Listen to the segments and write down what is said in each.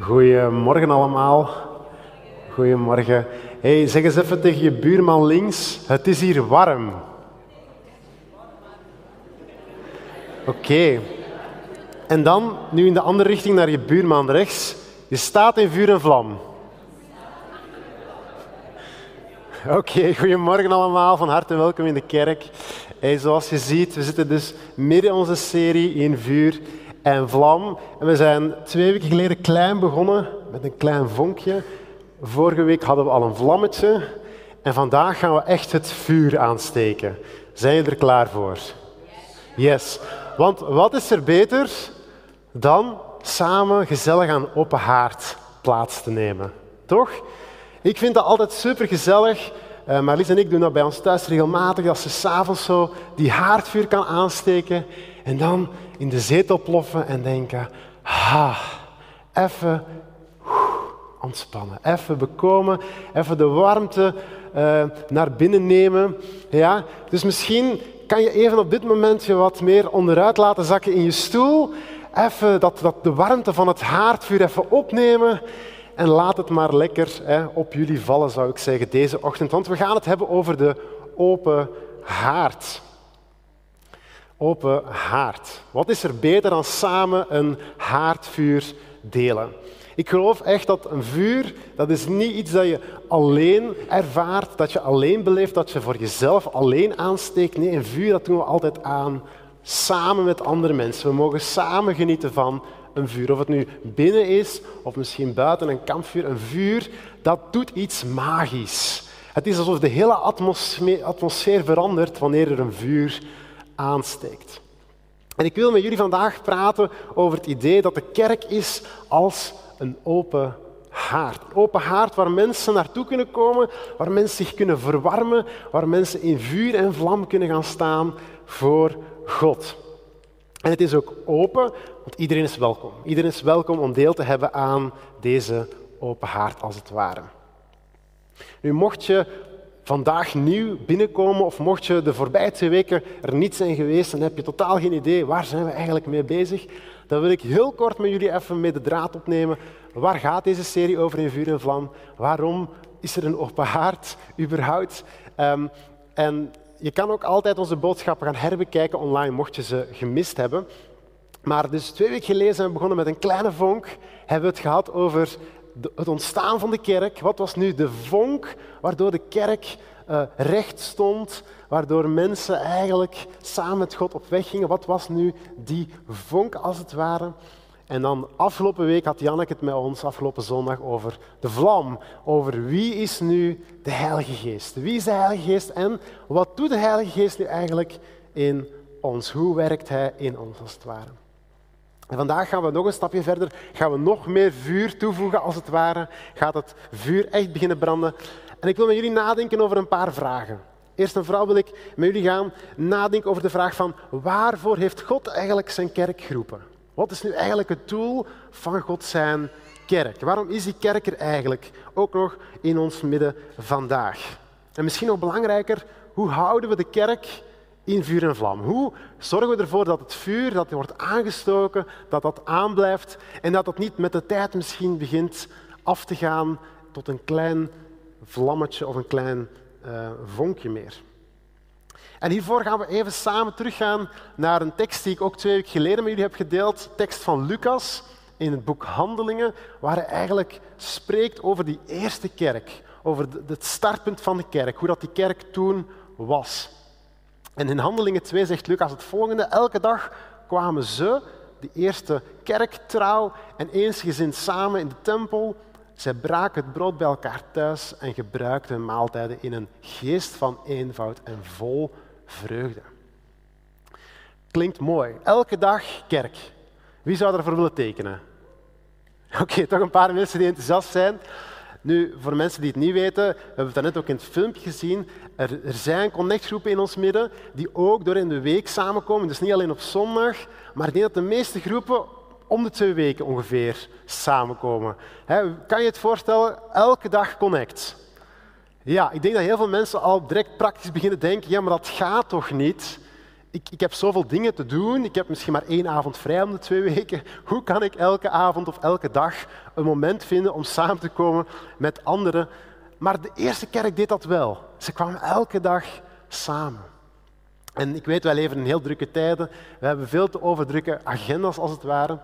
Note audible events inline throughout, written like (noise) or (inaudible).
Goedemorgen allemaal. Goedemorgen. Hey, zeg eens even tegen je buurman links, het is hier warm. Oké. En dan, nu in de andere richting naar je buurman rechts, je staat in vuur en vlam. Oké, goedemorgen allemaal, van harte welkom in de kerk. Hey, zoals je ziet, we zitten dus midden in onze serie in vuur en vlam. En we zijn twee weken geleden klein begonnen met een klein vonkje. Vorige week hadden we al een vlammetje. En vandaag gaan we echt het vuur aansteken. Zijn je er klaar voor? Yes. Want wat is er beter dan samen gezellig aan open haard plaats te nemen? Toch? Ik vind dat altijd super gezellig. Uh, Marlies en ik doen dat bij ons thuis regelmatig, als ze s'avonds zo die haardvuur kan aansteken en dan in de zetel ploffen en denken, ha, even ontspannen, even bekomen, even de warmte uh, naar binnen nemen. Ja? Dus misschien kan je even op dit moment je wat meer onderuit laten zakken in je stoel, even dat, dat de warmte van het haardvuur even opnemen en laat het maar lekker hè, op jullie vallen, zou ik zeggen, deze ochtend. Want we gaan het hebben over de open haard. Open haard. Wat is er beter dan samen een haardvuur delen? Ik geloof echt dat een vuur, dat is niet iets dat je alleen ervaart, dat je alleen beleeft, dat je voor jezelf alleen aansteekt. Nee, een vuur dat doen we altijd aan samen met andere mensen. We mogen samen genieten van een vuur. Of het nu binnen is of misschien buiten een kampvuur. Een vuur, dat doet iets magisch. Het is alsof de hele atmosfeer, atmosfeer verandert wanneer er een vuur aansteekt. En ik wil met jullie vandaag praten over het idee dat de kerk is als een open haard. Een open haard waar mensen naartoe kunnen komen, waar mensen zich kunnen verwarmen, waar mensen in vuur en vlam kunnen gaan staan voor God. En het is ook open, want iedereen is welkom. Iedereen is welkom om deel te hebben aan deze open haard, als het ware. Nu, mocht je vandaag nieuw binnenkomen of mocht je de voorbije twee weken er niet zijn geweest en heb je totaal geen idee waar zijn we eigenlijk mee bezig, dan wil ik heel kort met jullie even mee de draad opnemen. Waar gaat deze serie over in vuur en vlam? Waarom is er een open haard überhaupt? Um, en je kan ook altijd onze boodschappen gaan herbekijken online, mocht je ze gemist hebben. Maar dus twee weken geleden zijn we begonnen met een kleine vonk. Hebben we het gehad over het ontstaan van de kerk. Wat was nu de vonk waardoor de kerk uh, recht stond, waardoor mensen eigenlijk samen met God op weg gingen? Wat was nu die vonk als het ware? En dan afgelopen week had Janneke het met ons, afgelopen zondag, over de vlam. Over wie is nu de Heilige Geest? Wie is de Heilige Geest en wat doet de Heilige Geest nu eigenlijk in ons? Hoe werkt Hij in ons als het ware? En vandaag gaan we nog een stapje verder, gaan we nog meer vuur toevoegen als het ware. Gaat het vuur echt beginnen branden. En ik wil met jullie nadenken over een paar vragen. Eerst en vooral wil ik met jullie gaan nadenken over de vraag van waarvoor heeft God eigenlijk zijn kerk geroepen? Wat is nu eigenlijk het doel van God zijn kerk? Waarom is die kerk er eigenlijk ook nog in ons midden vandaag? En misschien nog belangrijker, hoe houden we de kerk in vuur en vlam? Hoe zorgen we ervoor dat het vuur dat wordt aangestoken, dat dat aanblijft en dat het niet met de tijd misschien begint af te gaan tot een klein vlammetje of een klein uh, vonkje meer? En hiervoor gaan we even samen teruggaan naar een tekst die ik ook twee weken geleden met jullie heb gedeeld. Tekst van Lucas in het boek Handelingen, waar hij eigenlijk spreekt over die eerste kerk. Over het startpunt van de kerk, hoe dat die kerk toen was. En in Handelingen 2 zegt Lucas het volgende. Elke dag kwamen ze, de eerste kerktrouw en eensgezind samen in de tempel. Zij braken het brood bij elkaar thuis en gebruikten hun maaltijden in een geest van eenvoud en vol vreugde. Klinkt mooi. Elke dag kerk. Wie zou ervoor willen tekenen? (laughs) Oké, toch een paar mensen die enthousiast zijn. Nu, voor mensen die het niet weten, we hebben het net ook in het filmpje gezien. Er, er zijn connectgroepen in ons midden die ook door in de week samenkomen. Dus niet alleen op zondag, maar ik denk dat de meeste groepen om de twee weken ongeveer samenkomen. kan je het voorstellen? Elke dag connect. Ja, ik denk dat heel veel mensen al direct praktisch beginnen denken, ja, maar dat gaat toch niet? Ik, ik heb zoveel dingen te doen, ik heb misschien maar één avond vrij om de twee (laughs) weken. Hoe kan ik elke avond of elke dag een moment vinden om samen te komen met anderen? Maar de eerste kerk deed dat wel. Ze kwamen elke dag samen. En ik weet, wij leven in heel drukke tijden. We hebben veel te overdrukke agendas als het ware.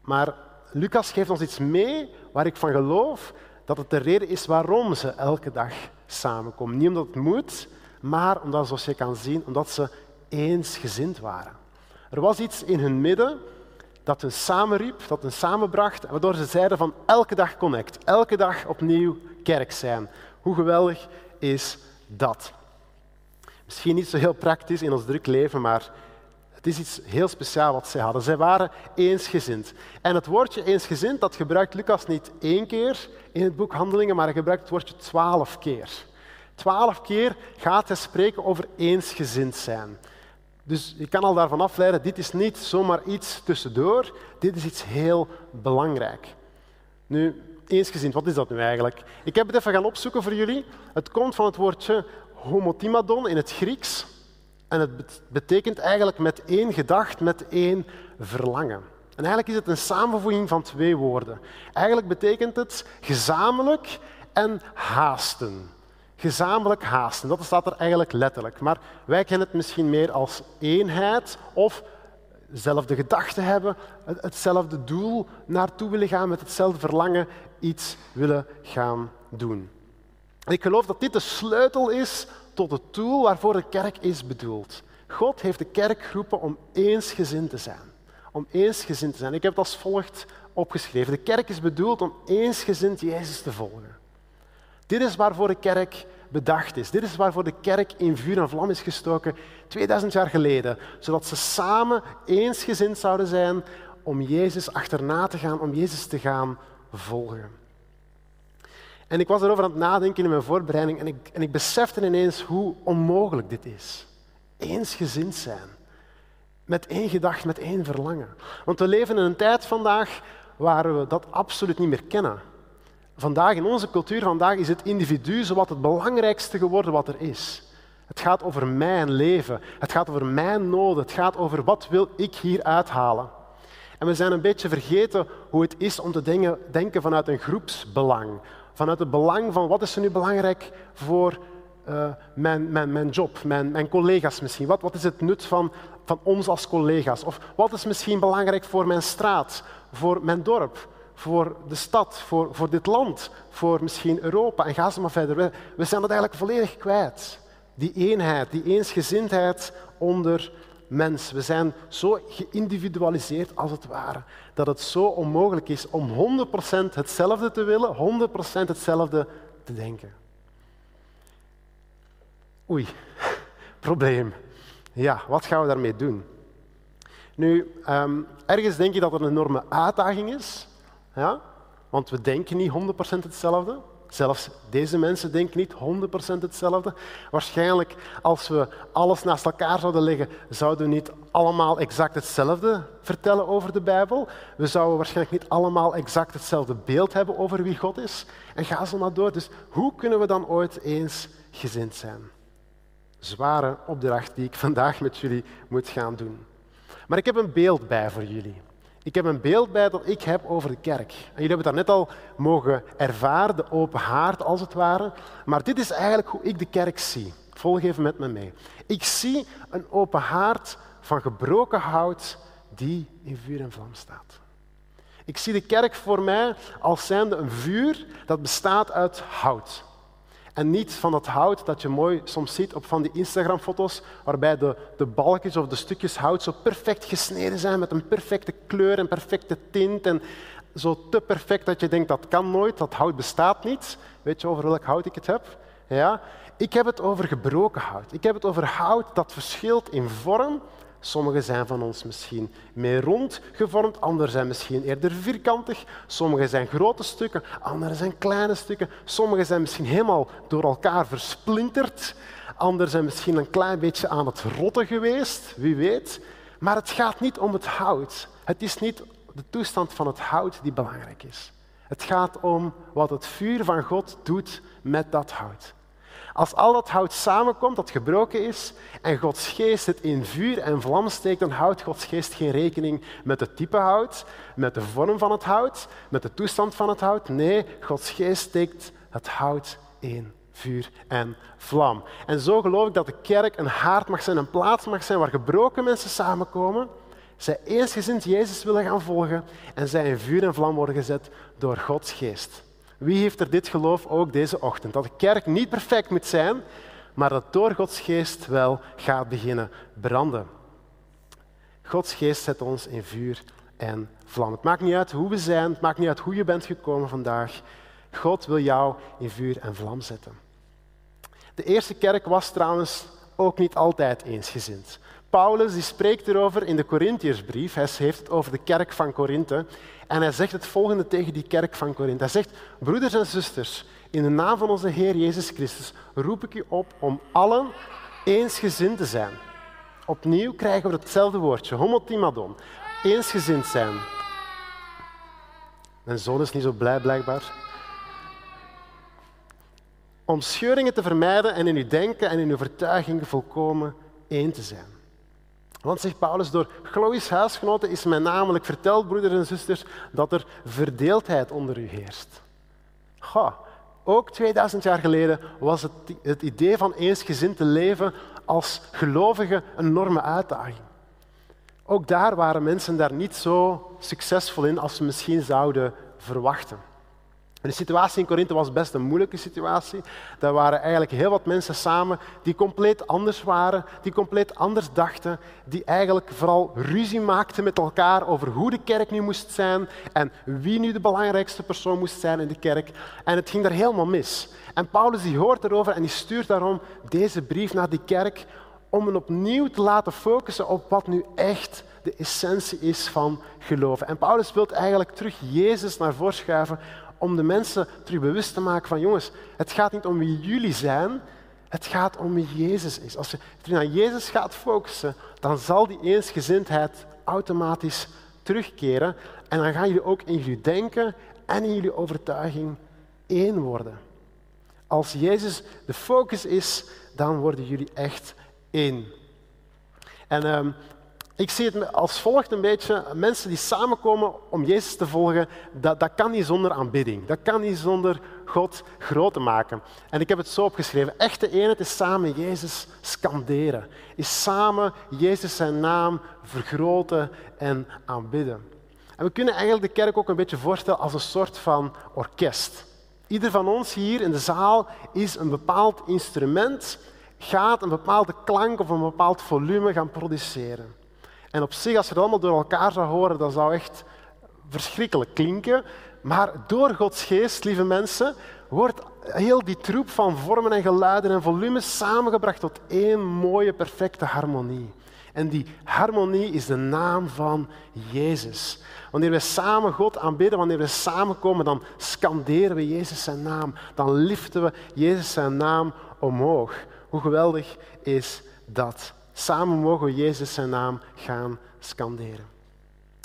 Maar Lucas geeft ons iets mee waar ik van geloof dat het de reden is waarom ze elke dag samenkomen. Niet omdat het moet, maar omdat, zoals je kan zien, omdat ze eensgezind waren. Er was iets in hun midden dat hen samenriep, dat hen samenbracht, waardoor ze zeiden van elke dag connect, elke dag opnieuw kerk zijn. Hoe geweldig is dat? Misschien niet zo heel praktisch in ons druk leven, maar het is iets heel speciaals wat zij hadden. Zij waren eensgezind. En het woordje eensgezind, dat gebruikt Lucas niet één keer in het boek Handelingen, maar hij gebruikt het woordje twaalf keer. Twaalf keer gaat hij spreken over eensgezind zijn. Dus je kan al daarvan afleiden, dit is niet zomaar iets tussendoor, dit is iets heel belangrijk. Nu, eensgezind, wat is dat nu eigenlijk? Ik heb het even gaan opzoeken voor jullie. Het komt van het woordje homotimadon in het Grieks. En het betekent eigenlijk met één gedacht, met één verlangen. En eigenlijk is het een samenvoeging van twee woorden. Eigenlijk betekent het gezamenlijk en haasten. Gezamenlijk haasten, dat staat er eigenlijk letterlijk. Maar wij kennen het misschien meer als eenheid of dezelfde gedachten hebben, hetzelfde doel naartoe willen gaan, met hetzelfde verlangen iets willen gaan doen. En ik geloof dat dit de sleutel is tot het tool waarvoor de kerk is bedoeld. God heeft de kerk geroepen om eensgezind te zijn. Om eensgezind te zijn. Ik heb het als volgt opgeschreven. De kerk is bedoeld om eensgezind Jezus te volgen. Dit is waarvoor de kerk bedacht is. Dit is waarvoor de kerk in vuur en vlam is gestoken 2000 jaar geleden. Zodat ze samen eensgezind zouden zijn om Jezus achterna te gaan, om Jezus te gaan volgen. En ik was erover aan het nadenken in mijn voorbereiding en ik, en ik besefte ineens hoe onmogelijk dit is. Eensgezind zijn. Met één gedachte, met één verlangen. Want we leven in een tijd vandaag waar we dat absoluut niet meer kennen. Vandaag, in onze cultuur vandaag, is het individu zowat het belangrijkste geworden wat er is. Het gaat over mijn leven. Het gaat over mijn noden. Het gaat over wat wil ik hier uithalen. En we zijn een beetje vergeten hoe het is om te denken vanuit een groepsbelang vanuit het belang van wat is er nu belangrijk voor uh, mijn, mijn, mijn job, mijn, mijn collega's misschien. Wat, wat is het nut van, van ons als collega's? Of wat is misschien belangrijk voor mijn straat, voor mijn dorp, voor de stad, voor, voor dit land, voor misschien Europa en ga ze maar verder. We, we zijn dat eigenlijk volledig kwijt. Die eenheid, die eensgezindheid onder mens. We zijn zo geïndividualiseerd als het ware, dat het zo onmogelijk is om 100% hetzelfde te willen, 100% hetzelfde te denken. Oei, (laughs) probleem. Ja, wat gaan we daarmee doen? Nu, um, ergens denk je dat er een enorme uitdaging is, ja? want we denken niet 100% hetzelfde. Zelfs deze mensen denken niet 100% hetzelfde. Waarschijnlijk, als we alles naast elkaar zouden leggen, zouden we niet allemaal exact hetzelfde vertellen over de Bijbel. We zouden waarschijnlijk niet allemaal exact hetzelfde beeld hebben over wie God is. En ga zo maar door. Dus hoe kunnen we dan ooit eens gezind zijn? Zware opdracht die ik vandaag met jullie moet gaan doen. Maar ik heb een beeld bij voor jullie. Ik heb een beeld bij dat ik heb over de kerk. En jullie hebben het net al mogen ervaren, de open haard als het ware. Maar dit is eigenlijk hoe ik de kerk zie. Volg even met me mee. Ik zie een open haard van gebroken hout die in vuur en vlam staat. Ik zie de kerk voor mij als zijnde een vuur dat bestaat uit hout. En niet van dat hout dat je mooi soms ziet op van die Instagram-foto's, waarbij de, de balkjes of de stukjes hout zo perfect gesneden zijn met een perfecte kleur en perfecte tint. En zo te perfect dat je denkt dat kan nooit, dat hout bestaat niet. Weet je over welk hout ik het heb? Ja? Ik heb het over gebroken hout. Ik heb het over hout dat verschilt in vorm, Sommige zijn van ons misschien meer rond gevormd, andere zijn misschien eerder vierkantig. Sommige zijn grote stukken, andere zijn kleine stukken. Sommige zijn misschien helemaal door elkaar versplinterd. Andere zijn misschien een klein beetje aan het rotten geweest, wie weet. Maar het gaat niet om het hout. Het is niet de toestand van het hout die belangrijk is. Het gaat om wat het vuur van God doet met dat hout. Als al dat hout samenkomt dat gebroken is en Gods geest het in vuur en vlam steekt, dan houdt Gods geest geen rekening met het type hout, met de vorm van het hout, met de toestand van het hout. Nee, Gods geest steekt het hout in vuur en vlam. En zo geloof ik dat de kerk een haard mag zijn, een plaats mag zijn waar gebroken mensen samenkomen, zij eensgezind Jezus willen gaan volgen en zij in vuur en vlam worden gezet door Gods geest. Wie heeft er dit geloof ook deze ochtend? Dat de kerk niet perfect moet zijn, maar dat door Gods geest wel gaat beginnen branden. Gods geest zet ons in vuur en vlam. Het maakt niet uit hoe we zijn, het maakt niet uit hoe je bent gekomen vandaag. God wil jou in vuur en vlam zetten. De eerste kerk was trouwens ook niet altijd eensgezind. Paulus die spreekt erover in de Corinthiërsbrief. Hij heeft het over de kerk van Korinthe. En hij zegt het volgende tegen die kerk van Korinthe. Hij zegt, broeders en zusters, in de naam van onze Heer Jezus Christus roep ik u op om allen eensgezind te zijn. Opnieuw krijgen we hetzelfde woordje, homotimadon. Eensgezind zijn. Mijn zoon is niet zo blij blijkbaar. Om scheuringen te vermijden en in uw denken en in uw vertuiging volkomen één te zijn. Want, zegt Paulus, door Chloe's huisgenoten is mij namelijk verteld, broeders en zusters, dat er verdeeldheid onder u heerst. Ga, ook 2000 jaar geleden was het, het idee van eensgezind te leven als gelovige een enorme uitdaging. Ook daar waren mensen daar niet zo succesvol in als ze misschien zouden verwachten. De situatie in Korinthe was best een moeilijke situatie. Daar waren eigenlijk heel wat mensen samen die compleet anders waren, die compleet anders dachten, die eigenlijk vooral ruzie maakten met elkaar over hoe de kerk nu moest zijn en wie nu de belangrijkste persoon moest zijn in de kerk. En het ging daar helemaal mis. En Paulus die hoort erover en die stuurt daarom deze brief naar die kerk om hen opnieuw te laten focussen op wat nu echt de essentie is van geloven. En Paulus wil eigenlijk terug Jezus naar voren schuiven om de mensen terug bewust te maken van jongens, het gaat niet om wie jullie zijn, het gaat om wie Jezus is. Als je terug naar Jezus gaat focussen, dan zal die eensgezindheid automatisch terugkeren en dan gaan jullie ook in jullie denken en in jullie overtuiging één worden. Als Jezus de focus is, dan worden jullie echt één. En ehm, ik zie het als volgt een beetje. Mensen die samenkomen om Jezus te volgen, dat, dat kan niet zonder aanbidding. Dat kan niet zonder God groot te maken. En ik heb het zo opgeschreven. Echte eenheid is samen Jezus scanderen. Is samen Jezus zijn naam vergroten en aanbidden. En we kunnen eigenlijk de kerk ook een beetje voorstellen als een soort van orkest. Ieder van ons hier in de zaal is een bepaald instrument, gaat een bepaalde klank of een bepaald volume gaan produceren. En op zich, als je het allemaal door elkaar zou horen, dat zou echt verschrikkelijk klinken. Maar door Gods geest, lieve mensen, wordt heel die troep van vormen en geluiden en volumes samengebracht tot één mooie, perfecte harmonie. En die harmonie is de naam van Jezus. Wanneer we samen God aanbidden, wanneer we samenkomen, dan scanderen we Jezus zijn naam. Dan liften we Jezus zijn naam omhoog. Hoe geweldig is dat? Samen mogen we Jezus zijn naam gaan scanderen.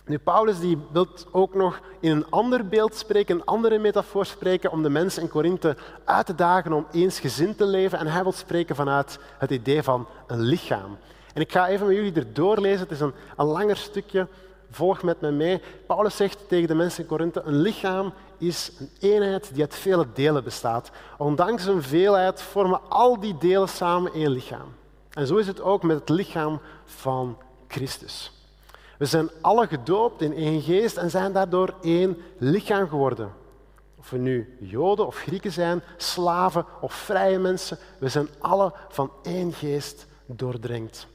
Nu, Paulus die wil ook nog in een ander beeld spreken, een andere metafoor spreken, om de mensen in Korinthe uit te dagen om eensgezind te leven. En hij wil spreken vanuit het idee van een lichaam. En ik ga even met jullie erdoor lezen. Het is een, een langer stukje. Volg met me mee. Paulus zegt tegen de mensen in Korinthe: een lichaam is een eenheid die uit vele delen bestaat. Ondanks een veelheid vormen al die delen samen één lichaam. En zo is het ook met het lichaam van Christus. We zijn alle gedoopt in één geest en zijn daardoor één lichaam geworden. Of we nu Joden of Grieken zijn, slaven of vrije mensen, we zijn alle van één geest doordrenkt.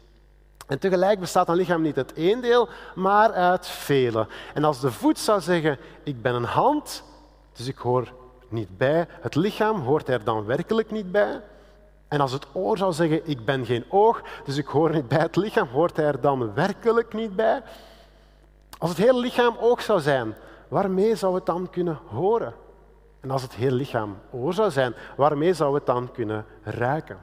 En tegelijk bestaat een lichaam niet uit één deel, maar uit vele. En als de voet zou zeggen, ik ben een hand, dus ik hoor niet bij het lichaam, hoort er dan werkelijk niet bij? En als het oor zou zeggen, ik ben geen oog, dus ik hoor niet bij het lichaam, hoort hij er dan werkelijk niet bij? Als het hele lichaam oog zou zijn, waarmee zou het dan kunnen horen? En als het hele lichaam oor zou zijn, waarmee zou het dan kunnen ruiken?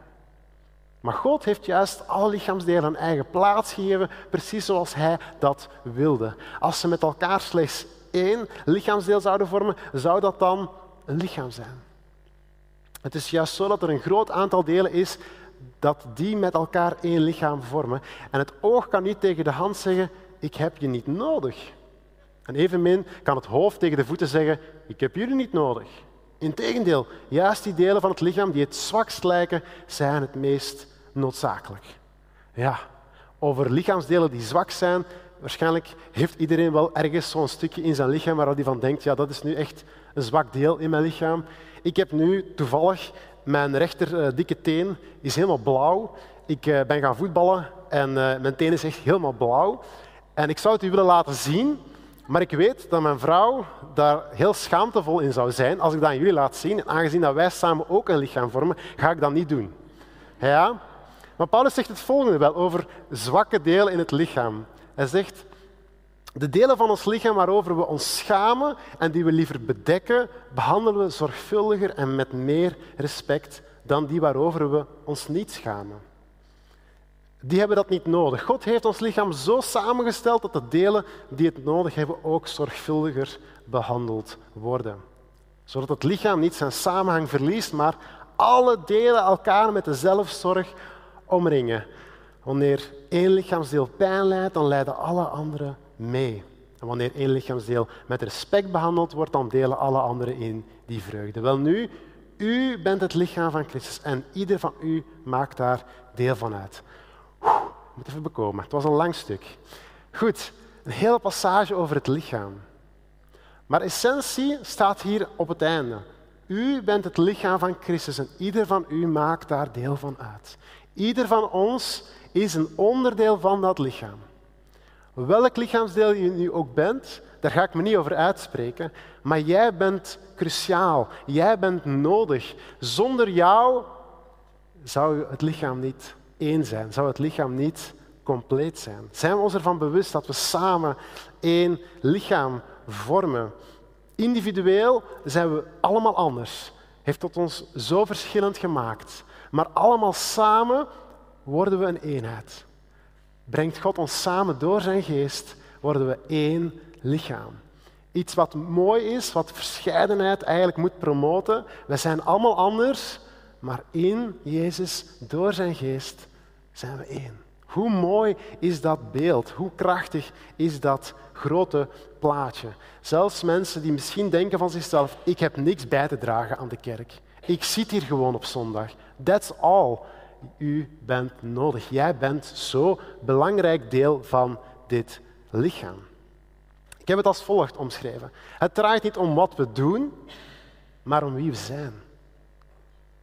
Maar God heeft juist alle lichaamsdelen een eigen plaats gegeven, precies zoals Hij dat wilde. Als ze met elkaar slechts één lichaamsdeel zouden vormen, zou dat dan een lichaam zijn. Het is juist zo dat er een groot aantal delen is dat die met elkaar één lichaam vormen. En het oog kan niet tegen de hand zeggen, ik heb je niet nodig. En evenmin kan het hoofd tegen de voeten zeggen, ik heb jullie niet nodig. Integendeel, juist die delen van het lichaam die het zwakst lijken, zijn het meest noodzakelijk. Ja, over lichaamsdelen die zwak zijn, waarschijnlijk heeft iedereen wel ergens zo'n stukje in zijn lichaam waar hij van denkt, ja, dat is nu echt een zwak deel in mijn lichaam. Ik heb nu toevallig mijn rechter uh, dikke teen is helemaal blauw. Ik uh, ben gaan voetballen en uh, mijn teen is echt helemaal blauw. En ik zou het u willen laten zien, maar ik weet dat mijn vrouw daar heel schaamtevol in zou zijn als ik dat aan jullie laat zien. En aangezien dat wij samen ook een lichaam vormen, ga ik dat niet doen. Ja? Maar Paulus zegt het volgende wel over zwakke delen in het lichaam. Hij zegt, de delen van ons lichaam waarover we ons schamen en die we liever bedekken, behandelen we zorgvuldiger en met meer respect dan die waarover we ons niet schamen. Die hebben dat niet nodig. God heeft ons lichaam zo samengesteld dat de delen die het nodig hebben ook zorgvuldiger behandeld worden. Zodat het lichaam niet zijn samenhang verliest, maar alle delen elkaar met dezelfde zorg omringen. Wanneer één lichaamsdeel pijn lijdt, dan lijden alle anderen mee. En wanneer één lichaamsdeel met respect behandeld wordt, dan delen alle anderen in die vreugde. Wel nu, u bent het lichaam van Christus en ieder van u maakt daar deel van uit. Moet even bekomen. Het was een lang stuk. Goed, een hele passage over het lichaam. Maar essentie staat hier op het einde. U bent het lichaam van Christus en ieder van u maakt daar deel van uit. Ieder van ons is een onderdeel van dat lichaam. Welk lichaamsdeel je nu ook bent, daar ga ik me niet over uitspreken, maar jij bent cruciaal, jij bent nodig. Zonder jou zou het lichaam niet één zijn, zou het lichaam niet compleet zijn. Zijn we ons ervan bewust dat we samen één lichaam vormen? Individueel zijn we allemaal anders. Heeft tot ons zo verschillend gemaakt. Maar allemaal samen worden we een eenheid. Brengt God ons samen door zijn geest, worden we één lichaam. Iets wat mooi is, wat verscheidenheid eigenlijk moet promoten. We zijn allemaal anders, maar in Jezus, door zijn geest, zijn we één. Hoe mooi is dat beeld? Hoe krachtig is dat grote plaatje? Zelfs mensen die misschien denken van zichzelf, ik heb niks bij te dragen aan de kerk. Ik zit hier gewoon op zondag. That's all. U bent nodig. Jij bent zo belangrijk deel van dit lichaam. Ik heb het als volgt omschreven. Het draait niet om wat we doen, maar om wie we zijn.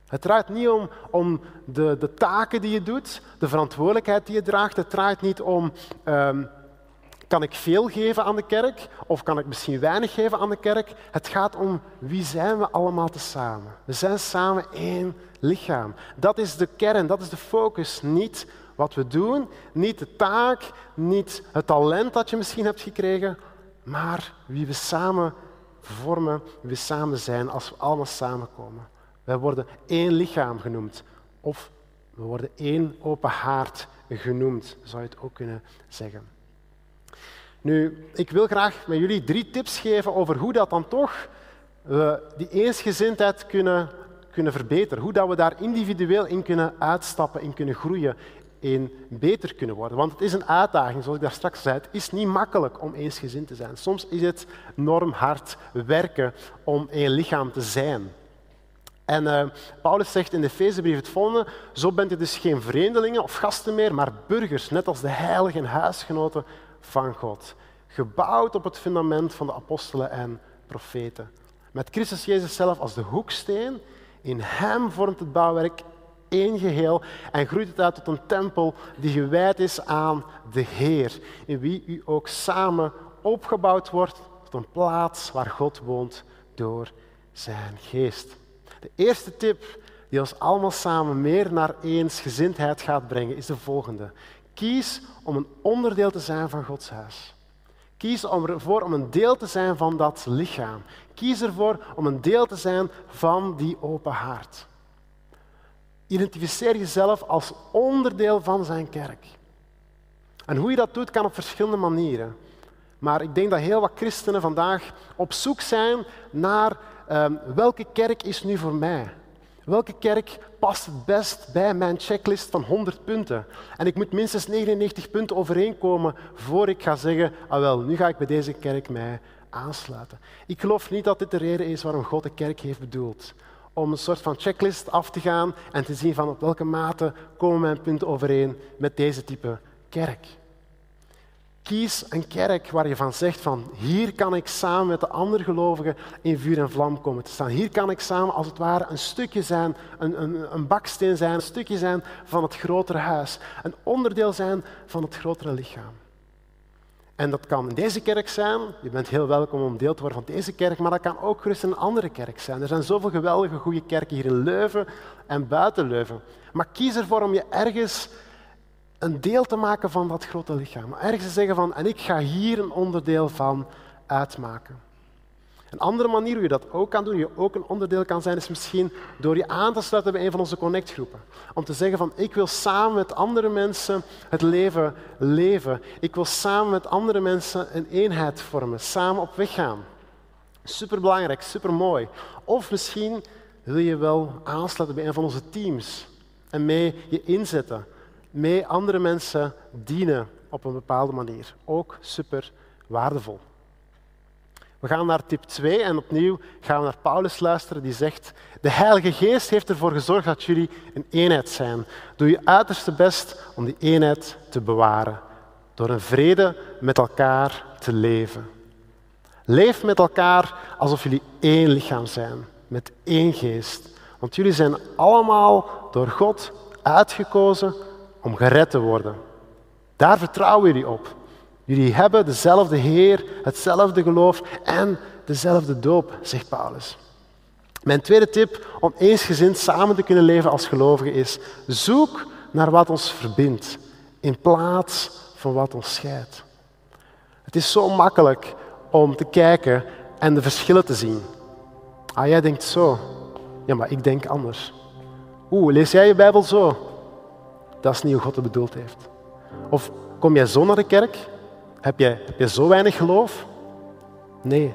Het draait niet om, om de, de taken die je doet, de verantwoordelijkheid die je draagt. Het draait niet om ehm, kan ik veel geven aan de kerk of kan ik misschien weinig geven aan de kerk? Het gaat om wie zijn we allemaal tezamen. We zijn samen één lichaam. Dat is de kern, dat is de focus. Niet wat we doen, niet de taak, niet het talent dat je misschien hebt gekregen, maar wie we samen vormen, wie we samen zijn als we allemaal samenkomen. Wij worden één lichaam genoemd. Of we worden één open haard genoemd, zou je het ook kunnen zeggen. Nu, ik wil graag met jullie drie tips geven over hoe dat dan toch we die eensgezindheid kunnen, kunnen verbeteren. Hoe dat we daar individueel in kunnen uitstappen, in kunnen groeien, in beter kunnen worden. Want het is een uitdaging, zoals ik daar straks zei. Het is niet makkelijk om eensgezind te zijn. Soms is het enorm hard werken om één lichaam te zijn. En uh, Paulus zegt in de Efezebrief het volgende, zo bent u dus geen vreemdelingen of gasten meer, maar burgers, net als de heiligen huisgenoten van God. Gebouwd op het fundament van de apostelen en profeten. Met Christus Jezus zelf als de hoeksteen. In Hem vormt het bouwwerk één geheel en groeit het uit tot een tempel die gewijd is aan de Heer. In wie u ook samen opgebouwd wordt tot een plaats waar God woont door zijn geest. De eerste tip die ons allemaal samen meer naar eensgezindheid gaat brengen, is de volgende. Kies om een onderdeel te zijn van Gods huis. Kies ervoor om een deel te zijn van dat lichaam. Kies ervoor om een deel te zijn van die open haard. Identificeer jezelf als onderdeel van zijn kerk. En hoe je dat doet, kan op verschillende manieren. Maar ik denk dat heel wat christenen vandaag op zoek zijn naar um, welke kerk is nu voor mij? Welke kerk past het best bij mijn checklist van 100 punten? En ik moet minstens 99 punten overeenkomen voor ik ga zeggen, ah wel, nu ga ik bij deze kerk mij aansluiten. Ik geloof niet dat dit de reden is waarom God de kerk heeft bedoeld. Om een soort van checklist af te gaan en te zien van op welke mate komen mijn punten overeen met deze type kerk. Kies een kerk waar je van zegt van hier kan ik samen met de andere gelovigen in vuur en vlam komen te staan. Hier kan ik samen als het ware een stukje zijn, een, een, een baksteen zijn, een stukje zijn van het grotere huis. Een onderdeel zijn van het grotere lichaam. En dat kan in deze kerk zijn. Je bent heel welkom om deel te worden van deze kerk, maar dat kan ook gerust een andere kerk zijn. Er zijn zoveel geweldige goede kerken hier in Leuven en buiten Leuven. Maar kies ervoor om je ergens een deel te maken van dat grote lichaam. Ergens te zeggen van, en ik ga hier een onderdeel van uitmaken. Een andere manier hoe je dat ook kan doen, je ook een onderdeel kan zijn, is misschien door je aan te sluiten bij een van onze connectgroepen. Om te zeggen van, ik wil samen met andere mensen het leven leven. Ik wil samen met andere mensen een eenheid vormen, samen op weg gaan. Superbelangrijk, supermooi. Of misschien wil je wel aansluiten bij een van onze teams en mee je inzetten mee andere mensen dienen op een bepaalde manier. Ook super waardevol. We gaan naar tip 2 en opnieuw gaan we naar Paulus luisteren die zegt, de Heilige Geest heeft ervoor gezorgd dat jullie een eenheid zijn. Doe je uiterste best om die eenheid te bewaren, door een vrede met elkaar te leven. Leef met elkaar alsof jullie één lichaam zijn, met één geest. Want jullie zijn allemaal door God uitgekozen om gered te worden. Daar vertrouwen jullie op. Jullie hebben dezelfde Heer, hetzelfde geloof en dezelfde doop, zegt Paulus. Mijn tweede tip om eensgezind samen te kunnen leven als gelovigen is: zoek naar wat ons verbindt in plaats van wat ons scheidt. Het is zo makkelijk om te kijken en de verschillen te zien. Ah, jij denkt zo. Ja, maar ik denk anders. Oeh, lees jij je Bijbel zo? Dat is niet hoe God het bedoeld heeft. Of kom jij zo naar de kerk? Heb jij, heb zo weinig geloof? Nee.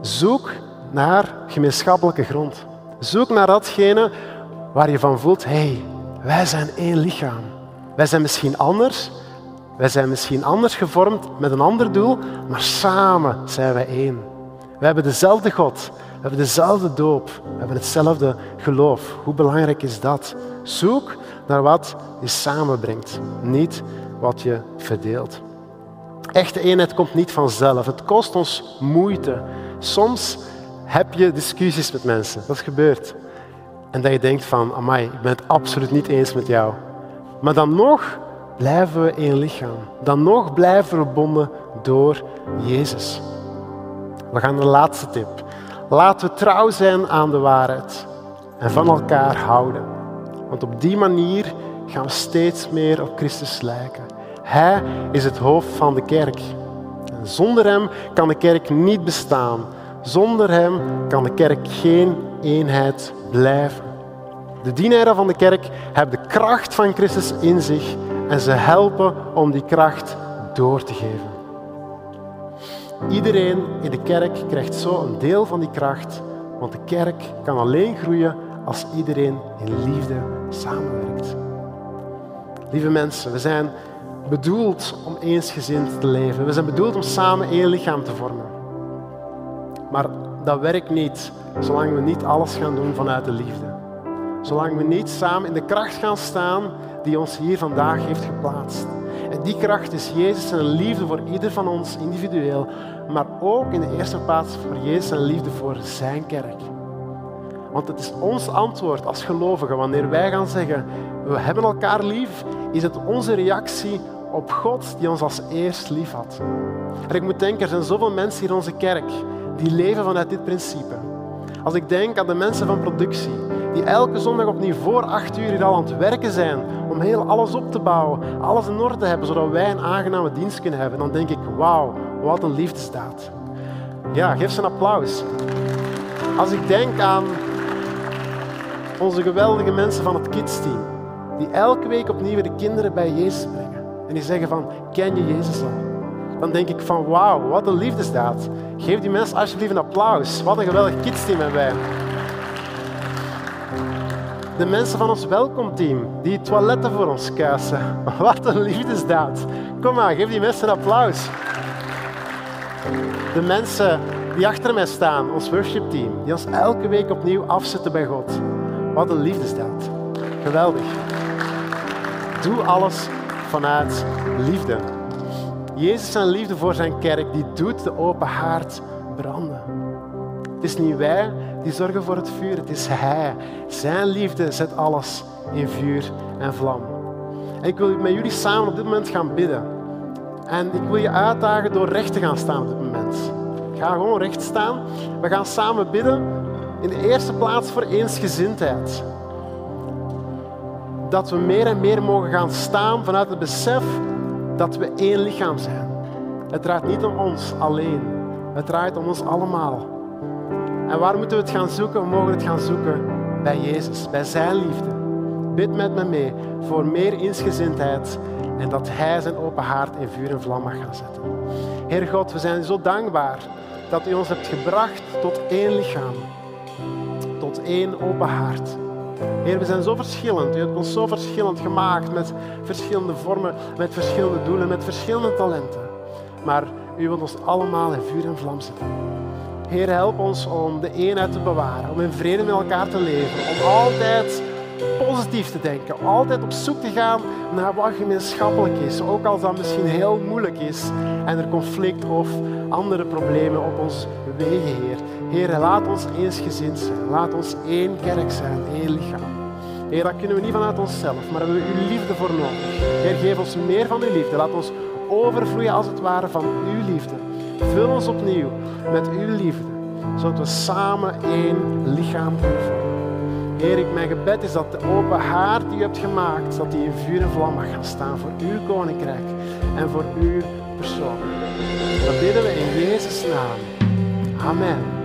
Zoek naar gemeenschappelijke grond. Zoek naar datgene waar je van voelt, hey, wij zijn één lichaam. Wij zijn misschien anders, wij zijn misschien anders gevormd met een ander doel, maar samen zijn wij één. We hebben dezelfde God, we hebben dezelfde doop, we hebben hetzelfde geloof. Hoe belangrijk is dat? Zoek naar wat je samenbrengt, niet wat je verdeelt. Echte eenheid komt niet vanzelf. Het kost ons moeite. Soms heb je discussies met mensen. Dat gebeurt. En dat je denkt van, amai, ik ben het absoluut niet eens met jou. Maar dan nog blijven we één lichaam. Dan nog blijven we verbonden door Jezus. We gaan naar de laatste tip. Laten we trouw zijn aan de waarheid en van elkaar houden. Want op die manier gaan we steeds meer op Christus lijken. Hij is het hoofd van de kerk. Zonder Hem kan de kerk niet bestaan. Zonder Hem kan de kerk geen eenheid blijven. De dienaren van de kerk hebben de kracht van Christus in zich en ze helpen om die kracht door te geven. Iedereen in de kerk krijgt zo een deel van die kracht, want de kerk kan alleen groeien als iedereen in liefde samenwerkt. Lieve mensen, we zijn bedoeld om eensgezind te leven. We zijn bedoeld om samen één lichaam te vormen. Maar dat werkt niet zolang we niet alles gaan doen vanuit de liefde. Zolang we niet samen in de kracht gaan staan die ons hier vandaag heeft geplaatst. En die kracht is Jezus en liefde voor ieder van ons individueel, maar ook in de eerste plaats voor Jezus en liefde voor zijn kerk. Want het is ons antwoord als gelovigen wanneer wij gaan zeggen, we hebben elkaar lief, is het onze reactie op God die ons als eerst lief had. En ik moet denken, er zijn zoveel mensen hier in onze kerk die leven vanuit dit principe. Als ik denk aan de mensen van productie, die elke zondag opnieuw voor acht uur hier al aan het werken zijn om heel alles op te bouwen, alles in orde te hebben, zodat wij een aangename dienst kunnen hebben, dan denk ik, wauw, wat een liefdesdaad. Ja, geef ze een applaus. Als ik denk aan onze geweldige mensen van het Kids Team, die elke week opnieuw de kinderen bij Jezus brengen. En die zeggen van, ken je Jezus al? Dan denk ik van, wauw, wat een liefdesdaad. Geef die mensen alsjeblieft een applaus. Wat een geweldig Kids Team hebben wij. De mensen van ons welkomteam die toiletten voor ons kuisen. (laughs) Wat een liefdesdaad. Kom maar, geef die mensen een applaus. De mensen die achter mij staan, ons worshipteam, die ons elke week opnieuw afzetten bij God. Wat een liefdesdaad. Geweldig. Doe alles vanuit liefde. Jezus zijn liefde voor zijn kerk, die doet de open haard branden. Het is niet wij die zorgen voor het vuur, het is Hij. Zijn liefde zet alles in vuur en vlam. En ik wil met jullie samen op dit moment gaan bidden. En ik wil je uitdagen door recht te gaan staan op dit moment. Ga gewoon recht staan. We gaan samen bidden. In de eerste plaats voor eensgezindheid. Dat we meer en meer mogen gaan staan vanuit het besef dat we één lichaam zijn. Het draait niet om ons alleen. Het draait om ons allemaal. En waar moeten we het gaan zoeken? We mogen het gaan zoeken bij Jezus, bij Zijn liefde. Bid met me mee voor meer insgezindheid en dat Hij zijn open haard in vuur en vlam mag gaan zetten. Heer God, we zijn zo dankbaar dat U ons hebt gebracht tot één lichaam, tot één open haard. Heer, we zijn zo verschillend. U hebt ons zo verschillend gemaakt met verschillende vormen, met verschillende doelen, met verschillende talenten. Maar U wilt ons allemaal in vuur en vlam zetten. Heer, help ons om de eenheid te bewaren, om in vrede met elkaar te leven, om altijd positief te denken, altijd op zoek te gaan naar wat gemeenschappelijk is, ook als dat misschien heel moeilijk is en er conflict of andere problemen op ons wegen, Heer. Heer, laat ons eensgezind zijn, laat ons één kerk zijn, één lichaam. Heer, dat kunnen we niet vanuit onszelf, maar hebben we uw liefde voor nodig. Heer, geef ons meer van uw liefde. Laat ons overvloeien als het ware van uw liefde. Vul ons opnieuw met uw liefde, zodat we samen één lichaam kunnen. Heer, mijn gebed is dat de open haard die u hebt gemaakt, dat die in vuur en vlam mag gaan staan voor uw koninkrijk en voor uw persoon. Dat bidden we in Jezus' naam. Amen.